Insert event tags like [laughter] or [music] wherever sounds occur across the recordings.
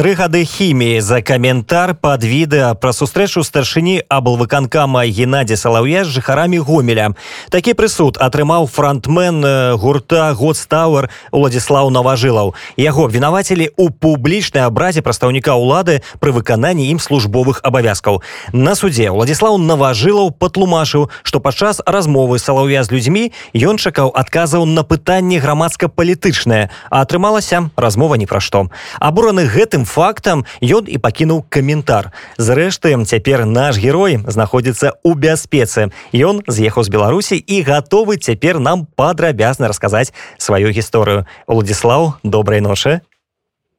Тры гады хіміі за каментар пад відэа пра сустрэчу старшыні аблвыканкама Геннадзі Салаўя з жыхарамі гомеля. Такі прысуд атрымаў фронтмен э, гурта Годстауэр Уладзіслаў Наважылаў. Яго вінавацілі ў публічнай абразе прадстаўніка ўлады пры выкананні ім службовых абавязкаў. На судзе Уладзіслаў Наважылаў патлумачыў, што падчас размовы Салаўя з людзьмі ён чакаў адказаў на пытанні грамадска-палітычнае, а атрымалася размова ні пра што. Абураны гэтым фактам ён і пакінуў каментар. Зрэшты цяпер наш герой знаходзіцца ў бяспецы. Ён з'ехаў з беларусі і гатовы цяпер нам падрабязна расказаць сваю гісторыю. Уладзіслаў добрай ношы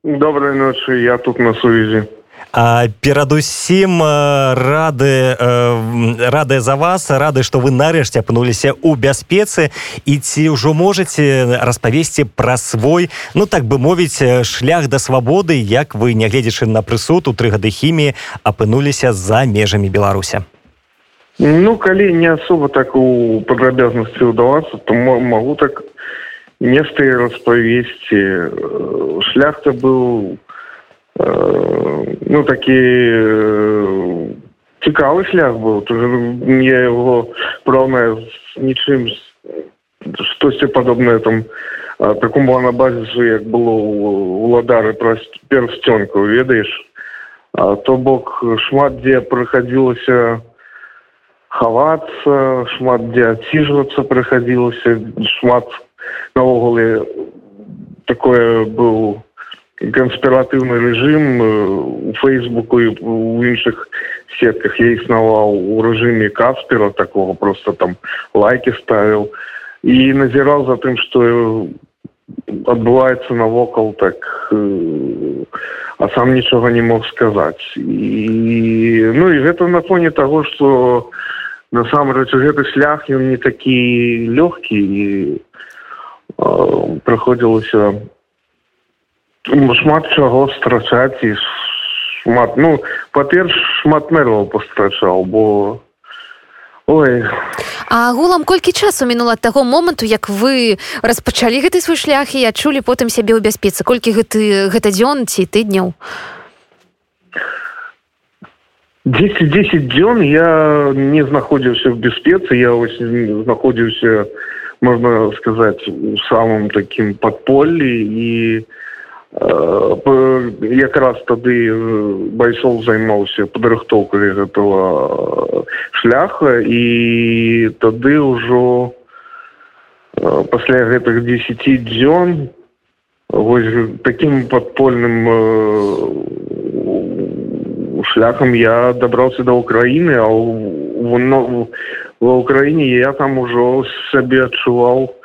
доброй ночы я тут на сувязі перадусім рады рады за вас рады што вы нарэшце апынуліся ў бяспецы. І ці ўжо можаце распавесці пра свой ну так бы мовіць шлях да свабоды як вы нягледзячы на прысуд у тры гады хіміі апынуліся за межамі беларуся ну калі не асоба так у падрабязнасці ўдавацца то могу так нешта распавесці. Шлях-то быў ну такі цікавы шлях быў я его праўнаю з нічым штосьці падобнае там такому на базісу як было уладары пра персцёнку ведаеш то бок шмат дзе прыхадзілася хавацца шмат дзе адсіжвацца прыхадзілася шмат наогуле такое быў канспіратыўны рэжым у фейсбуку і у іншых сетках я існаваў у рэжыме каспера такого просто там лайки ставіў і назіраў за тым что адбываецца навокал так а сам нічога не мог сказаць і ну і гэта на фоне того что насамрэч гэты шлях ён не такі лёгкі і праходзілася Ну, шмат чаго страчаць і шмат ну па-перш шмат нерваў пастрачаў бо ой. А агулам колькі часу мінула таго моманту як вы распачалі гэты свой шлях і адчулі потым сябе ў бяспецы? Колькі гэты гэта дзён ці тыдняў? Десять десять дзён я не знаходзіўся в бяспецы я ось знаходзіўся можна сказаць у самым такім падполлі і якраз тады байсол займаўся падрыхтоўкай гэтага шляха і тады ўжо пасля гэтых десяти дзён вось таким падпольным шляхам я дабраўся да ўкраіны а ва ўкраіне я там ужо сабе адчуваў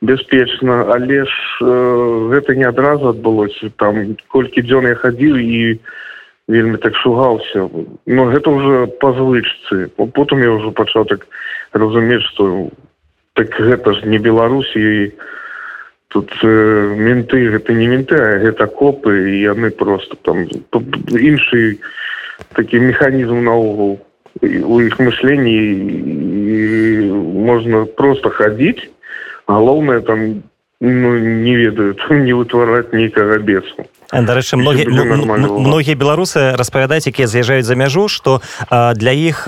бяспечна але ж э, гэта не адразу адбылося. Там колькі дзён я хадзіў і вельмі так шугаўся. Но гэта уже па звычцы. Потым я ўжо пачаў так разумець что так гэта ж не беларусі і тут э, менты гэта не менты а гэта копы і яны просто там іншы такі механізм наогул. У іх мышленні можна просто хадзіць галоўнае там ну, не ведаюць [laughs] не вытвараць нейкага бесу дарэчы многі многія беларусы распавядаюць якія з'язджаюць за мяжу што для іх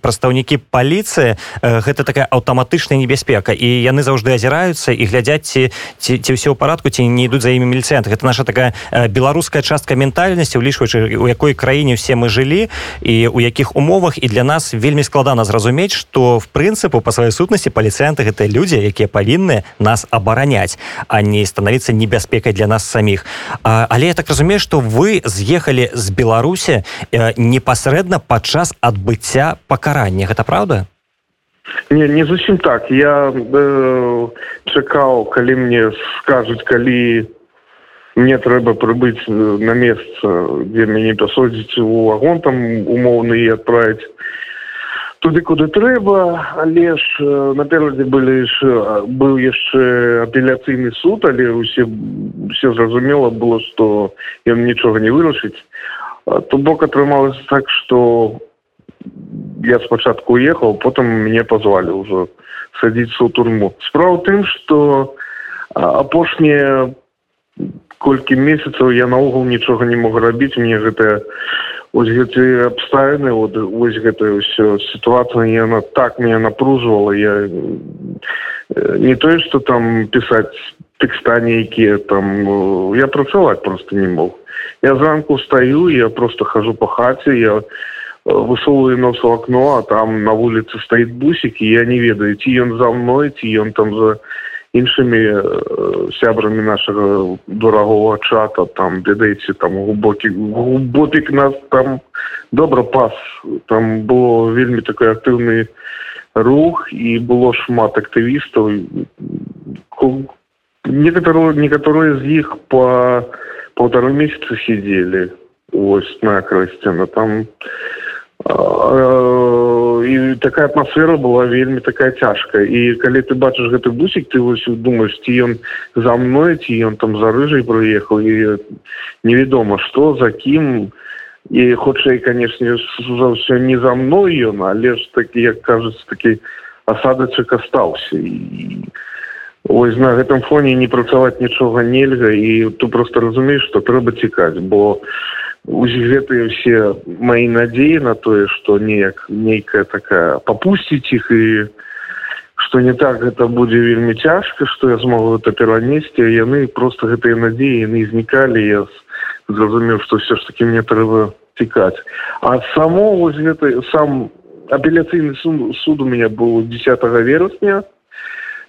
прадстаўнікі паліцыі гэта такая аўтаматычная небяспека. І яны заўжды азіраюцца і глядзяць ці ці, ці ўсё ў парадку ці не ідуць за імі міліцыянты. Гэта наша такая беларуская частка ментальнасці улічваючы у якой краіне все мы жылі і у якіх умовах. І для нас вельмі складана зразумець што в прынцыпу па сваёй сутнасці паліцыянты гэта людзі якія павінны нас абараняць а не становіцца небяспекай для нас саміх. А але я так разумею что вы з'ехалі з беларусі э, непасрэдна падчас адбыцця пакарання. Гэта правда не не зусім так. Я э, чакаў калі мне скажуць калі мне трэба прыбыць на месца дзе мяне пасодзіць у вагон там умоўны і адправіць туды куды трэба але ж наперадзе былі ж быў яшчэ апеляцыйны суд але усе все зразумела было что ён нічога не вырашыць. То бок атрымалось так что я спачатку уехал потым мне позвалі ўжо садіцца ў турму справа тым что апошнія колькі месяцаў я наогул нічога не мог рабіць мне гэтая ось гэты абставіны вот ось гэта ўсё сітуацыя яна так меня напружвала я не тое что там пісаць тэкста нейкія там я працаваць просто не мог. Я зранку стаю я просто хожу по хаце я высовываю нос у окно а там на вуліцы стаіць бусік і я не ведаю ці ён за мной ці ён там за іншымі э, сябрамі нашага дорогого чата там ведаеце там глубокі глубокік нас там добра пас. Там было вельмі такой актыўны рух і было шмат актывістаў. Некаторые некаторые з іх по полтора месяца сидели ось на красцена там і такая атмасфера была вельмі такая цяжкая і калі ты бачыш гэты бусік ты вось думаешь ці ён за мной ці ён там за рыжай прыехаў і невядома что за кім і хутчэй канешне за ўсё не за мной ён але ж такі як кажуць такі асадачык астаўся і ось на гэтым фоне не працаваць нічога нельга і tu просто разумееш что трэба цікаць бо гэтыя все мои надзеі на тое что неяк нейкая такая попусціць іх і что не так гэта будзе вельмі цяжка что я смогу это перанесці яны просто гэтыя надзеі яны знікалі я зразумеў что все ж таки мне трэба цікаць а само вось гэта сам апеляцыйны суд суд у меня был 10 верасня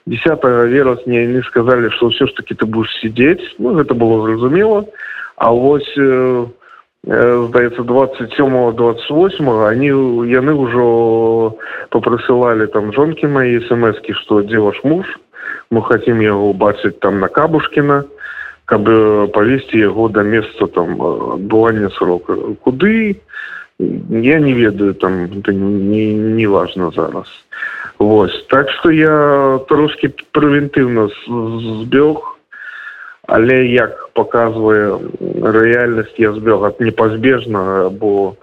10 верасня яны сказали что все ж таки ты будешь сидеть. Ну гэта было зразумела а вось э, здаецца 27 28 они яны ўжо попрысылалі там жонкі мои смски что дзе ваш муж мы хотим яго убачыць там на кабушкіна каб павесці яго до месца там адбывання срока куды я не ведаю там это не не важно зараз вось так что я трошки прэвентыўна збег але як показвае рэальнасць я збег ад непазбежнага бо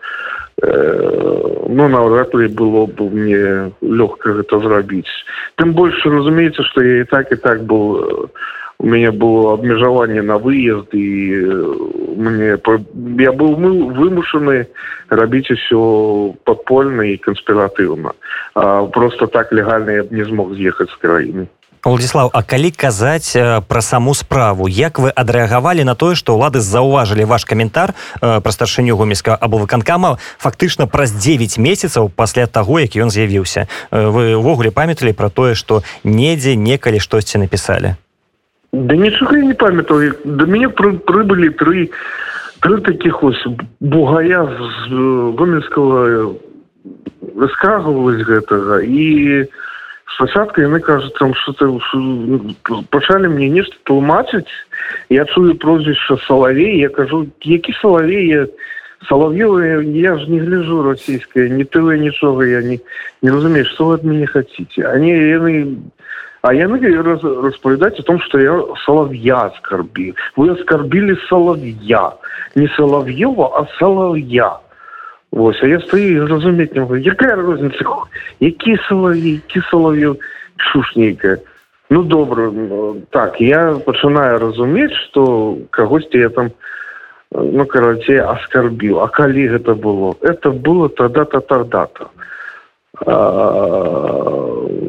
э, ну наўрад ли было бы мне лёгка гэта зрабіць. Тым больш разумеецца что я і так і так был у мяне было абмежаванне на выезд і мне я быў мы вымушаны рабіць усё падпольна і канспіратыўна. Просто так легальна я б не змог з'ехаць з краіны Владислав А калі казаць пра саму справу як вы адрэагавалі на тое што ўлады заўважылі ваш каментар пра старшыню гомельска або выканкама фактычна праз 9 месяцаў пасля таго як ён з'явіўся? Вы ўвогуле памяталі пра тое што недзе некалі штосьці напісалі? Да нічога не памятаю да мяне пры, прыбылі тры тры таких ось бугая з гомельского раскагваюць гэтага. І спачатку яны кажуць там что ты пачалі мне нешта тлумачыць я чую прозвішча салавей я кажу які салавей я салав'ёвы я ж не гляжу расійская не тылы нічога я не не разумею что вы ад мяне хаце они яны а яны раз, распавядаць о том что я салав'я скарбі вы аскарбілі салав'я не салав'ёва а салав'я Вось, а я стою разумець не якая розніца які салаві кі салав'ю шушнейкая ну добра так я пачынаю разумець что кагосьці я там ну карацей аскарбіў а калі гэта было это было тогда то тогда-то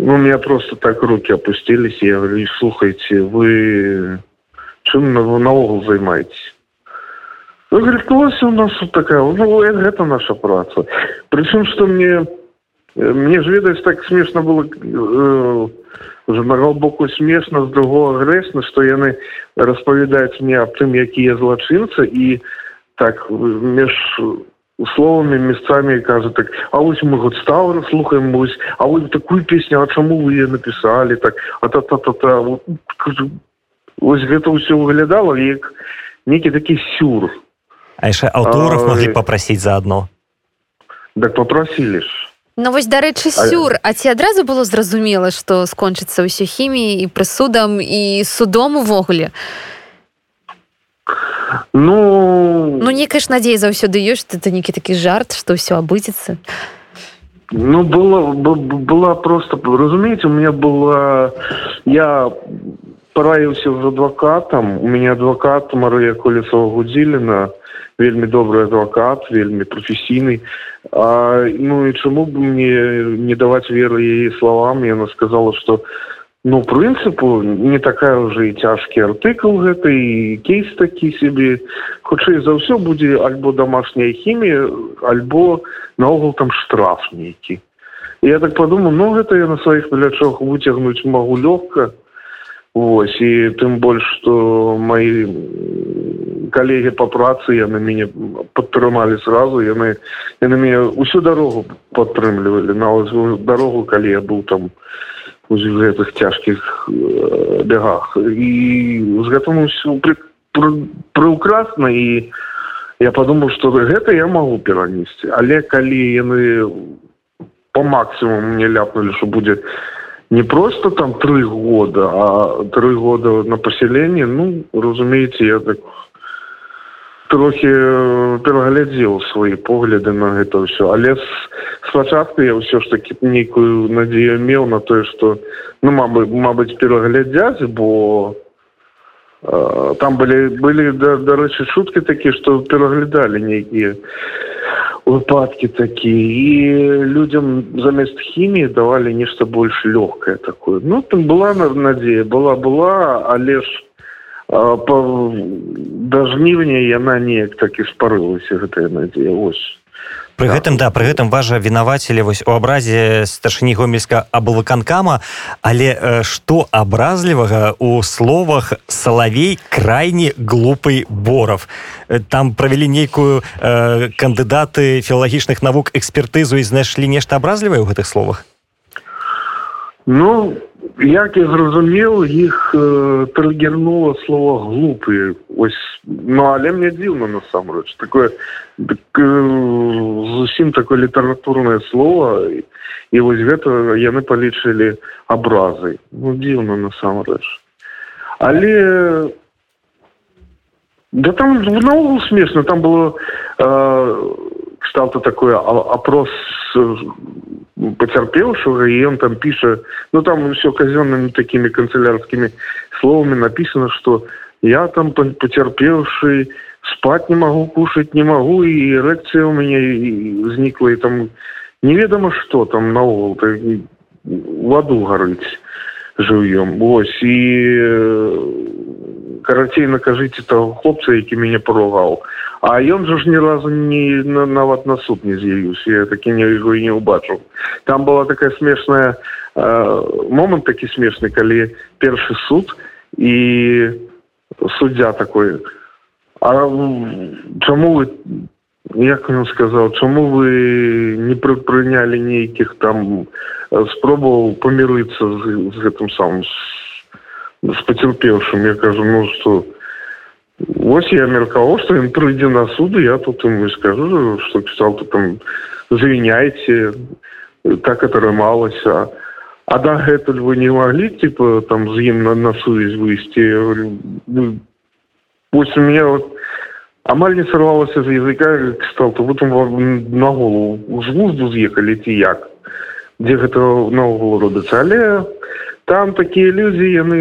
ну меня просто так руки опустились я говорю слухайте вы чым наогул займаетесь Ну, говорит, у нас такая, ну, это наша праца. Причем, что мне, мне же, видать, так смешно было, э, уже на глубоко смешно, с другого грешно, что яны распавядаюць мне аб тым, якія злачынцы, і так меж словамі месцамі кажа так а вось мы год стаў слухаем вось а вы такую песню а чаму вы ее написали так? А та та та та вось гэта ўсё выглядала як некі такі сюр А яшчэ аўторов могли попросить заодно так попросили ж. Ну вось дарэчы сюр а ці адразу было зразумела што скончыцца ўсё хіміі і прысудам і судом увогуле? Ну ну некая ж надзея заўсёды ёсць это некі такі жарт што ўсё абыдзецца. Ну было была просто разумееце у меня была я параіўся з адвакатам у мяне адвакат Марыя колесова гудзіліна вельмі добрый адвакат вельмі прафесійны. Ну і чаму б мне не даваць веры яе словам? Яна сказала что ну прынцыпу не такая уже і цяжкі артыкул гэта і кейс такі сябе. Хутчэй за ўсё будзе альбо домашняя хімія альбо наогул там штраф нейкі. Я так подумал ну гэта я на сваіх плячах выцягнуць магу лёгка. Вось і тым больш што мои калегі по працы яны мяне падтрымалі сразу яны яны мяне ўсю дарогу падтрымлівалі. На дарогу калі я быў там у гэтых цяжкіх э, бягах. І з гэтым прыукрасна і я подумал что гэта я могу перанесці. Але калі яны по максимуму мне ляпнули что будет не просто там три года а три года на поселение ну разумеете я так трохи э, пераглядзеў свои погляды на это все але спачатку я ўсё ж таки нейкую надзею меў на тое что ну мабы мабыць пераглядзяць бо э, там были были дарэчы шутки такія что пераглядалі нейкія выпадки такие и людям замест химии давали нечто больше легкое такое. Ну там была надея была была а лишь по дажнівня яна неяк так і спарылася гэтая надзея ось. Пры гэтым да пры гэтым важа вінавацілі вось у абразе старшыні гомельска аблвыканкама але што абразлівага у словах салавей крайне глупый боров там правялі нейкую э, кандыдаты філагічных навук экспертызу і знайшлі нешта абразлівае ў гэтых словах? Ну як я зразумеў іх э, трагернула слова глупые ось ну але мне дзіўна насамрэч такое так, э, зусім такое літаратурнае слово. І, і вось гэта яны палічылі абразы. Ну дзіўна насамрэч. Але да там наогул смешна. Там было э, кшталту такое опрос поцярпеўшага і ён там піша ну там все казёнными такими канцелярскими словами написано что я там поцярпеўшы спать не могу кушать не могу и эрекция у меня знікла и там неведомо что там наогул в аду гарыць жывьем ось і карацей накажыце того хлопца які мяне поругаў а ён жа ж ні разу не на, нават на суд не з'явіўся я такі не яго і не ўбачыў. Там была такая смешная э, момант такі смешны калі першы суд і суддзя такой чаму вы як ён сказаў чаму вы не прынялі нейкіх там спробаваў памірыцца з, з гэтым самым з пацярпеўшым? Я кажу ну что Вось я меркаваў, што ён прыйдзе на суды, я тут ему скажу, што пісаў там завіняйце, так атрымалася. А дагэтуль вы не маглі типа там з ім на, на сувязь выйсці вось у меня вот амаль не сорвалася з языка стал то потом на голову з вузду з'ехалі ці як дзе гэта наогул робіцца але там такія людзі яны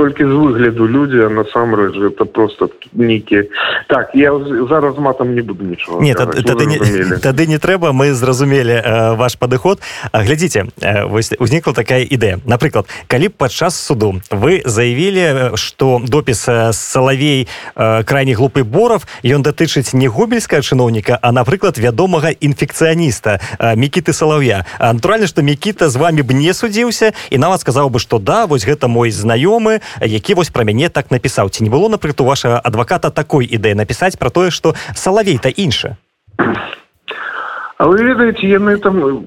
толькі з выгляду людзі насамрэч это просто нейкі так я зараз матам не буду нічого нет тады не, [laughs] тады не трэба мы зразумелі э, ваш падыход глядзіце э, вось узнікла такая ідэя напрыклад калі падчас суду вы заявілі что допіс салавей э, крайне глупы боров ён датычыць не губельская чыноўніка а напрыклад вядомага інфекцыяніста э, мікіты салаўя. Натуральна что мікіта з вами б не судзіўся і нават сказаў бы что да вось гэта мой знаёмы які вось пра мяне так напісаў. Ці не было напрыклад у вашага адваката такой ідэі напісаць пра тое што салавей та інша А вы ведаеце яны там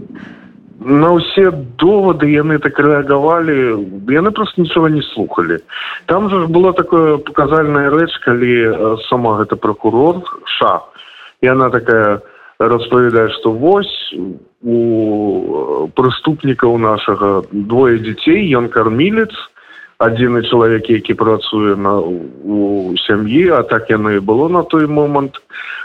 на ўсе довады яны так рэагавалі яны просто нічога не слухали там же ж была такое паказальная рэч калі сама гэта прокурор ша і она такая распавядае што вось у прыступнікаў нашага двое дзяцей ён кармілец адзіны чалавек які працуе на у сям'і а так яно і было на той момант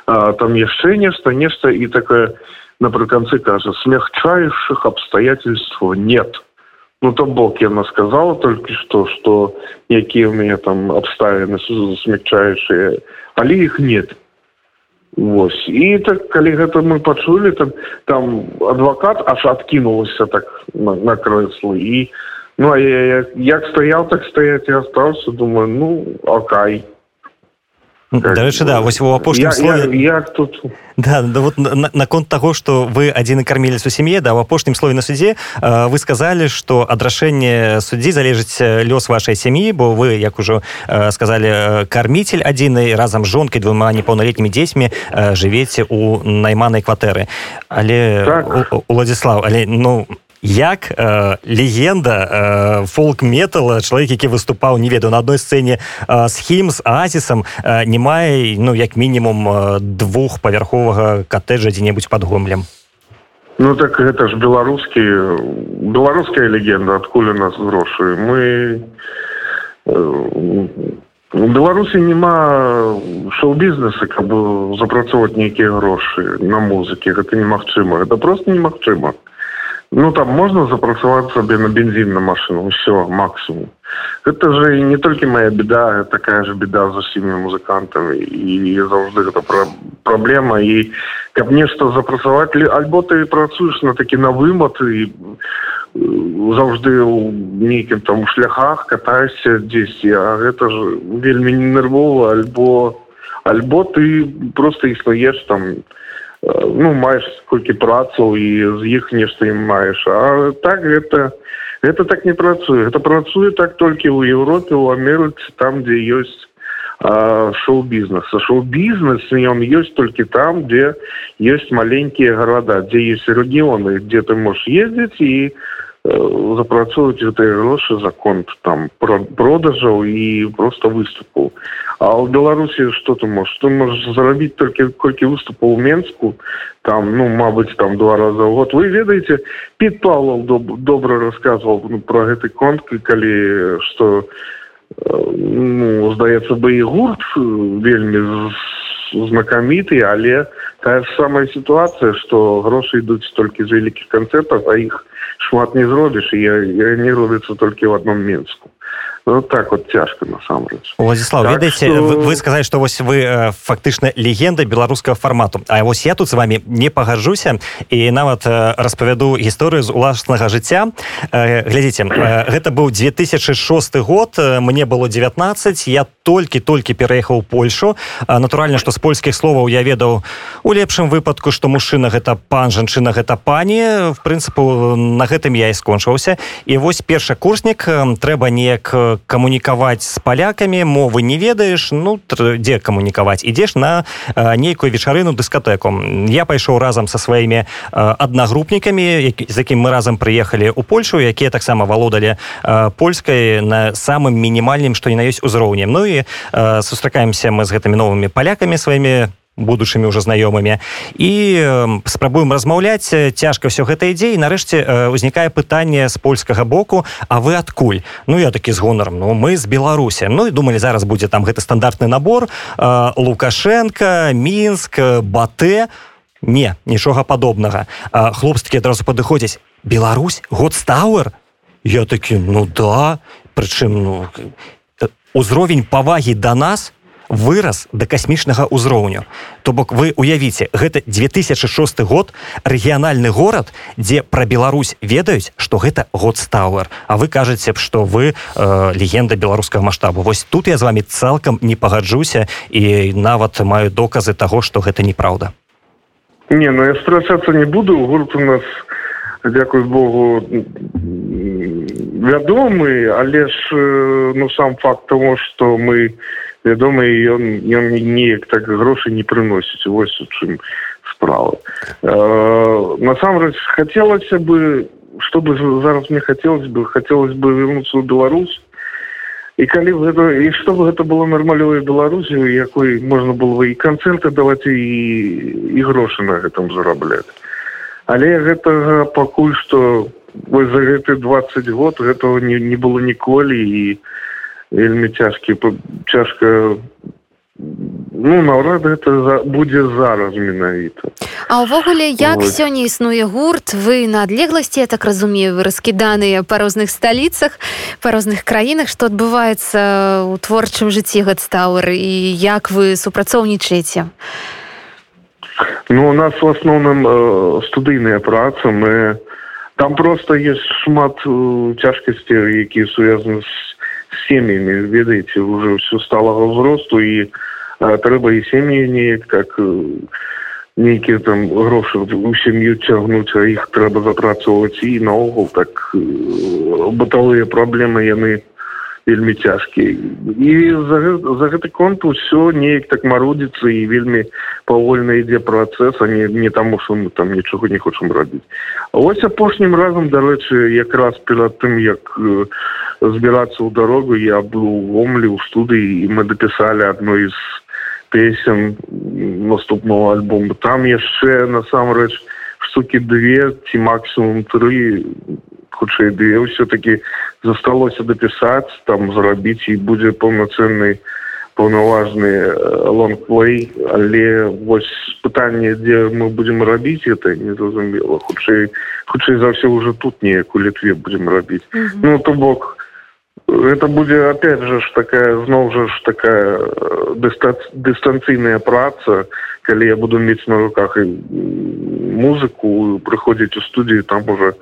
а, там яшчэ нешта нешта і такое напрыканцы кажа смягчающих обстоятельств нет ну то бок яна сказала только что что якія у меня там обставины смягчающие але их нет. Вось і так калі гэта мы пачулі там там адвакат аж адкінулася так на, на крэслу і ну а я, я як стаяў так стаять я остался думаю ну акай дарэчы да вось у апошнім слове як тут? Да, да вот наконт на таго что вы адзіны кармелец у сям'е да у апошнім слове на суддзе вы сказалі что ад рашэння суддзі залежыць лёс вашай сям'і бо вы як ужо сказали карміцель адзінай разам з жонкай двума непаўналетнімі дзецьмі жывеце у найманай кватэры але так. уладзіслав але ну як э, легенда э, фолк метала чалавек які выступаў не ведаю на адной сцэне э, з хім з азісам э, не мае ну як мінімум э, двухпавярховага катэджа дзе-небудзь под гомлем ну так гэта ж беларускі беларуская легенда адкуль у нас грошы мы э, У беларусі няма шоу-бізнеса каб запрацоўваць нейкія грошы на музыкі гэта немагчыма это просто немагчыма Ну там можно запрацаваць сабе на бензин на машину все максимум. Это же не толькі моя беда такая же беда за усімі музыкантами. І заўжды гэта пра праблема і каб нешта запрацаваць альбо ты працуеш на такі на вымат і заўжды у нейкім там шляхах катаешься дзесьці а гэта ж вельмі не нервова альбо альбо ты просто існуеш там ну маеш колькі працаў і з іх нешта ім маеш а так гэта это так не працуе это працуе так толькі ў еўропе у амерыцы там дзе ёсць шоу-бізнеса шоу-бізнес ён ёсць толькі там дзе ёсць маленькія гарада дзе есть рэгіёны дзе ты можешь ездзіць і запрацоўваць гэтыя грошы за конт там продажаў і просто выступаў а ў беларусі что ты можешь? Ты можешь зарабіць толькі колькі выступаў у менску там ну мабыць там два раза в год. Вы ведаеце пит павлов доб добра рассказывал ну, про гэты конт калі что ну, здаецца бы і гурт вельмі знакаміты але тая самая сітуацыя что грошы ідуць толькі з вялікіх канцэртаў а іх шмат не зробіш і не робіцца толькі в одном мінску Ну, так вот цяжка насамрэч владислав так ведаеце что... вы, вы сказали что вось вы э, фактычна легенда беларускага фармату А вось я тут с вами не пагаджуся і нават э, распавяду гісторыю з уласнага жыцця. Э, глядзіце гэта быў 2006 год мне было 19 я толькі-толькі пераехаў польшу. Натуральна што з польскіх словаў я ведаў у лепшым выпадку што мужчына гэта пан жанчына гэта пані. В прынцыпу на гэтым я і скончыўся і вось першы курснік трэба неяк камунікаваць з палякамі мовы не ведаеш ну дзе камунікаваць ідзеш на нейкую вечарыну дыскатэку я пайшоў разам са сваімі аднагрупнікамі з якім мы разам прыехалі ў польшу якія таксама валодалі польскай на самым мінімальным што не на ёсць узроўнем. Ну і сустракаемся мы з гэтымі новымі палякамі сваімі будучымі уже знаёмымі. І спрабуем размаўляць цяжка ўсё гэта ідзе нарэшце ўзнікае пытанне з польскага боку А вы адкуль? Ну я такі з гонарам Ну мы з беларусі Ну і думалі зараз будзе там гэты стандартны набор лукашенко мінск батэ не нічога падобнага. Хлопцы адразу падыходзяць Беларусь? Годстауэр я такі ну да прычым ну узровень павагі да нас то вырас да касмічнага ўзроўню. То бок вы уявіце гэта 2006 год рэгіянальны горад дзе пра Беларусь ведаюць што гэта годстауэр А вы кажаце б што вы э, легенда беларускага маштабу. Вось тут я з вами цалкам не пагаджуся і нават маю доказы таго што гэта неправда не ну я спрачацца не буду. Гурт у нас дзякуй богу вядомы. Але ж э, ну сам факт того что мы вядома ён ён неяк так грошы не прыносіць вось у чым справа. Э, насамрэч хацелася бы чтобы зараз мне хацелось бы хацелось бы вернуться ў Беларусь. І калі гэта і чтобы гэта было нармалёвай беларусю якой можна было бы і канцэрты даваць і і грошы на гэтым зарабляць але гэтага пакуль што вось за гэты двадцать год гэтага не, не было ніколі і вельмі цяжкі цяжка ну наўрад гэта за, будзе зараз менавіта. А ўвогуле як вот. сёння існуе гурт вы на адлегласці я так разумею вы раскіданыя па розных сталіцах па розных краінах. Што адбываецца ў творчым жыцці гадстауэр і як вы супрацоўнічаеце? Ну у нас в асноўным э, студыйная праца. Мы там просто есть шмат э, цяжкасці якія сувязаны з сем'ямі ведаеце уже все сталага ўзросту і трэба і сем'і неяк так нейкія там грошы у сям'ю цягнуць а іх трэба запрацоўваць і наогул так бытавыя праблемы яны вельмі цяжкія і за, за гэты конт усё неяк так марудзіцца і вельмі павольна ідзе працэс а не не таму што мы там нічога не хочам рабіць. Ось апошнім разам дарэчы якраз перад тым як збірацца ў дарогу я быў гомлі ў студыі і мы дапісалі адной з песен наступного альбома там яшчэ насамрэч штуки две ці максимум тры хутчэй две все-таки засталося дапісаць там зрабіць і будзе паўнацэнны паўнаважны лонгплей але вось пытанне дзе мы будзем рабіць это незразумела хутчэй хутчэй за ўсё уже тут неяк у літве будзем рабіць mm -hmm. ну то бок это будет опять же такая зноў же такая э, дистанцыйная праца калі я буду мець на руках і музыку прыходзіць у студію там уже э,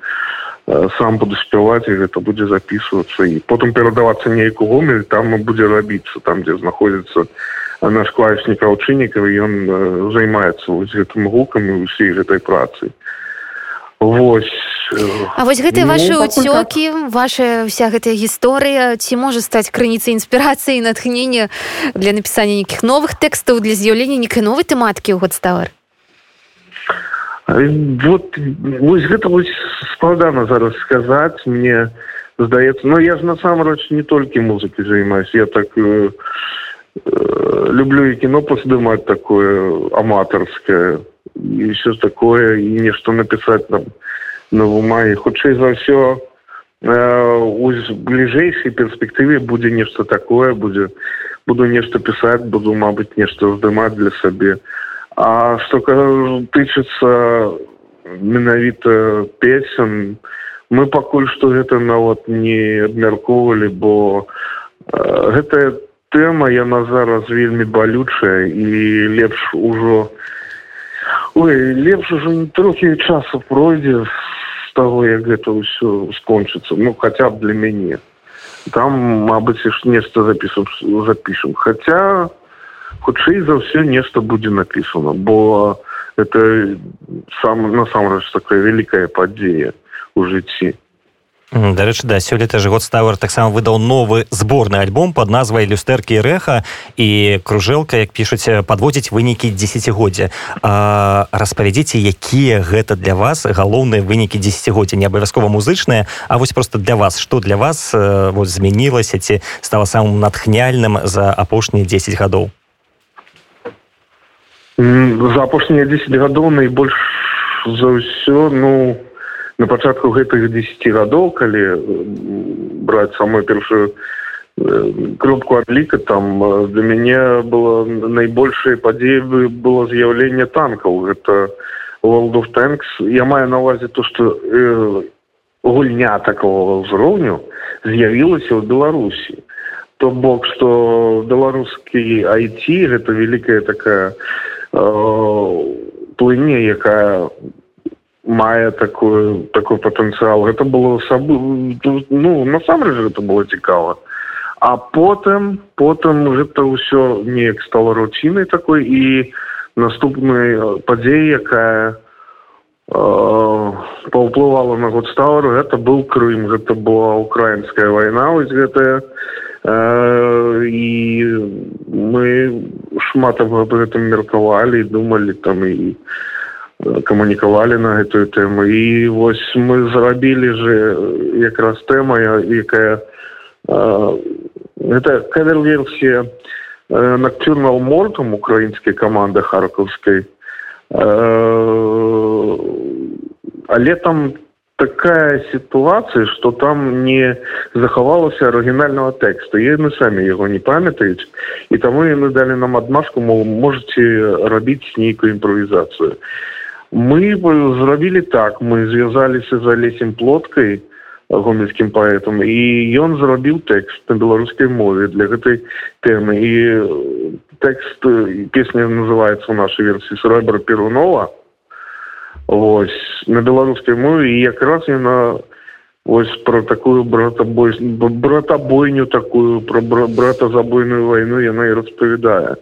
сам буду спяваць і гэта будзе записываться. І потым перадавацца нейку гомель там будзе рабіцца там дзе знаходзіцца наш клавішнік аўчыннікаў ён э, займаецца вось гэтым гукам і ўсей гэтай працай Вось А вось гэтыя ну, ваши ўцёкі так. ваша вся гэтая гісторыя ці можа стаць крыніцай інспірацыі натхнення для напісання нейкіх новых тэкстаў для з'яўлення нейкай новай тэматыкі ў годставар вот вось гэта вось складана зараз сказаць мне здаецца но я ж насамрэч не толькі музыкі займаюсь я так э, э, люблю і кіно паздымаць такое аматарское і все такое і нешта напісаць нам на ума і хутчэй за ўсё у бліжэйшай перспектыве будзе нешта такое будзе буду нешта пісаць буду мабыць нешта здымаць для сабе а что тычыцца менавіта песен. Мы пакуль што гэта нават не абмяркоўвалі бо гэтая тэма яна зараз вельмі балючая і лепш ужо Ой, лепш уже трохі часу пройдзе з таго як гэта ўсё скончыцца ну хотя б для мяне. Там мабыць ж нешта запісу запішем хотя хутчэй за ўсё нешта будзе напісана бо это сам насамрэч такая вялікая падзея у жыцці дарэчы да сёлета ж год ставер таксама выдаў новы зборны альбом под назвай люстэркі рэха і кружэлка як пішуць подводзіць вынікі десятгоддзя распавядзіце якія гэта для вас галоўныя вынікі десятгоддзя не абавязкова музычныя а вось просто для вас. Что для вас вот змянілася ці стала самым натхняльным за апошнія 10 гадоў за апошнія 10 гадоў найбольш за ўсё ну на пачатку гэтых 10 гадоў калі браць самую першую кропку адліка там для мяне было найбольшай падзеі было з'яўленне танкаў. Гэта world of tanks. Я маю на увазе то что э, гульня такого ўзроўню з'явілася ў беларусі. То бок что беларускі айти гэта вялікая такая э, плыне якая мае такую такой патэнцыял гэта было саб ну насамрэч это было цікава. А потым потым гэта ўсё неяк стала руцінай такой і наступнай падзеі якая э, паўплывала на год ставару это быў крым. Гэта была украінская вайна вось гэтая. э, і мы шмат аб гэтым меркавалі думалі там і камунікавалі на гэтую тэму і вось мы зрабілі же якраз тэма якая это кавер-версія нактюрнал мортом украінскай каманды харкаўскай але там такая ситуация что там не захавалася оригинального текста и мы сами его не памятаюць и тому и мы дали нам адмашку мол можете рабіць нейкую импровизацию мы зрабілі так. Мы звязаліся за лесем плоткой гомельским поэтом и ён зрабіў текст на беларускай мове для гэтай темы и текст песня называется в нашей версии срэбра перунова ось на беларускай мове і якраз яна ось про такую братабой братабойню такую про брата забойную войну яна і распавядае.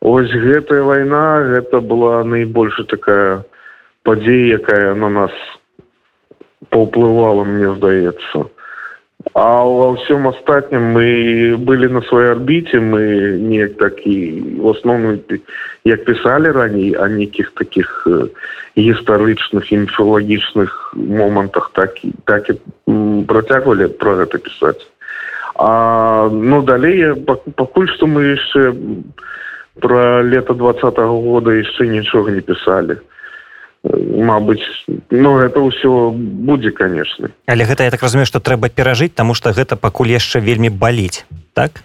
Ось гэтая вайна гэта была найбольш такая падзея якая на нас паўплывала мне здаецца А во всем остатнем мы были на своей орбите, мы не такие, в основном, як писали ранее, о неких таких э, историчных, инфологичных моментах, так, так и протягивали про это писать. А, ну, далее, покуль что мы еще про лето 20 -го года еще ничего не писали. Мабыць ну это ўсё будзе конечно. Але гэта я так разумею что трэба перажыць тому что гэта пакуль яшчэ вельмі баліць так?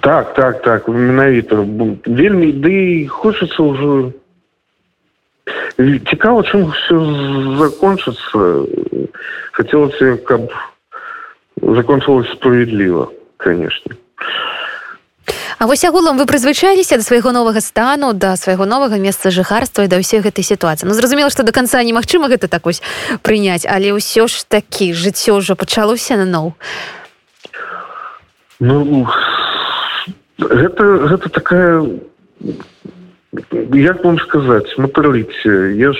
Так так так менавіта. Вельмі ды хочется ўжо. Цікава чым все закончыцца. Хацелася каб закончилось справедліва конечно А вось агулам вы прызвычаліся да свайго новага стану да свайго новага месца жыхарства і да ўсёй гэтай сітуацыі. Ну зразумела што до конца немагчыма гэта так вось прыняць але ўсё ж такі жыццё ўжо пачалося на ноў. Ну гэта гэта такая як вам сказаць смотрите я ж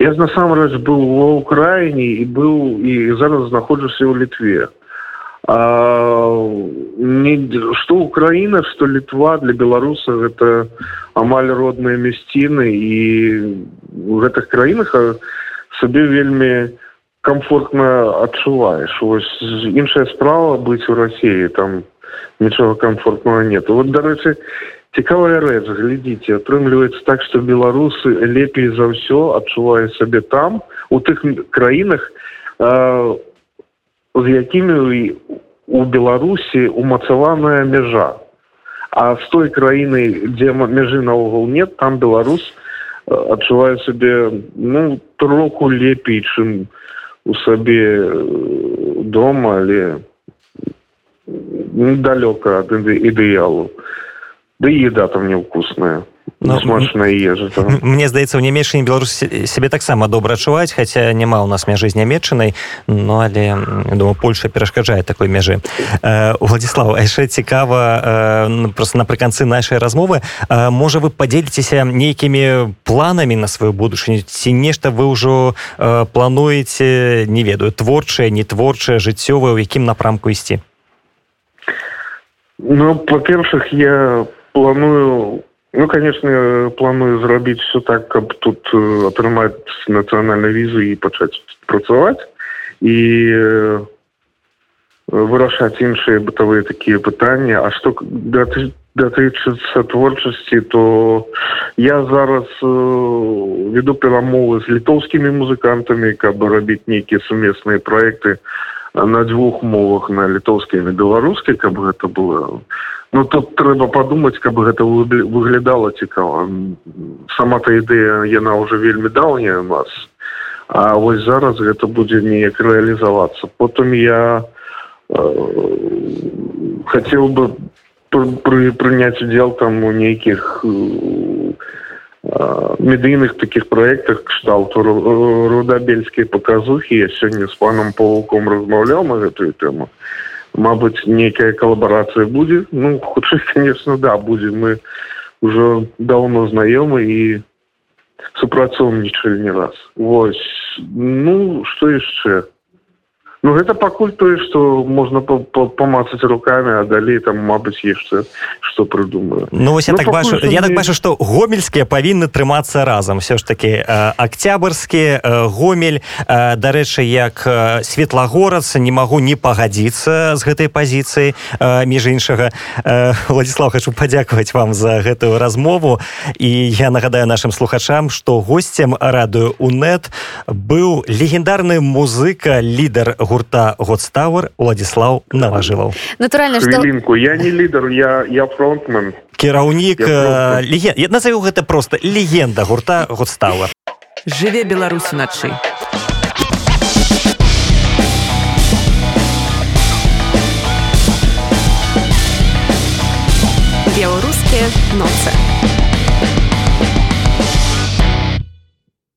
я насамрэч быў ва ўкраіне і быў і зараз знаходжуся ў літве Что Украина, что Литва для белорусов это амаль родные местины и в этих краинах себе вельми комфортно отчуваешь. Вот иншая справа быть в России, там ничего комфортного нет. Вот, до речи, цікавая рэч, глядите, отрымливается так, что белорусы лепей за все отчувают себе там, у тех краинах, э, з якімі у беларусі умацаваная мяжа. А з той краіны дзе мяжы наогул нет там беларус адчувае сабе ну троху лепей чым у сабе дома але недалёка ад ідэалу. Да еда там невкусная Ну, смачная ежа мне здаецца у нямешчыне беларус сябе таксама добра адчуваць хаця няма у нас мяжы з нямметчынай ну але думаю польша перашкаджае такой мяжы э, владислав яшчэ цікава э, просто напрыканцы нашай размовы можа вы подзеліцеся нейкімі планамі на сваю будучыню ці нешта вы ўжо плануеце не ведаю творчае не творчае жыццёвае у якім напрамку ісці? Ну па-першых я планую Ну конечно планую зрабіць все так каб тут атрымаць нацыянальнай візы і пачаць працаваць і вырашаць іншыя бытавыя такія пытанні. А што датычыцца творчасці то я зараз веду перамовы з літоўскімі музыкантамі каб рабіць нейкія сумесныя проекты на дзвюх мовах на літоўскай на беларускай каб гэта было. Ну тут трэба падумаць каб гэта выглядала цікава. Сама та ідэя яна ўжо вельмі даўняя у нас. А вось зараз гэта будзе неяк рэалізавацца. Потым я э, хацеў бы пры прыняць удзел там у нейкіх э, медыйных таких проектах кшталту рудабельскія паказухі я сёння з панам павуком размаўляў на гэтую тэму Мабыць, нейкая калабарацыя будзе. Ну хутчэй, [laughs] конечно, да будзе мы ўжо даўно знаёмы і супрацоўнічалі не раз. Вось ну што яшчэ Ну гэта пакуль тое што можна памацаць руками а далей там мабыць яшчэ што прыдумаю. Ну вось я ну, так бачу я так бачу што гомельскія павінны трымацца разам. Все ж таки акцябрскі гомель дарэчы як светлагорац не магу не пагадзіцца з гэтай пазіцыі між іншага. Владислав хочу падзякаваць вам за гэтую размову. І я нагадаю нашим слухачам что гостцем радыё унет быў легендарны музыка лідар гурта годстауэр владислав наважываў натуральна что я не лідар я я фронтмен. Кіраўнік леген... я назову гэта просто легенда гурта годстауэр жыве беларусь уначы беларускія ноцы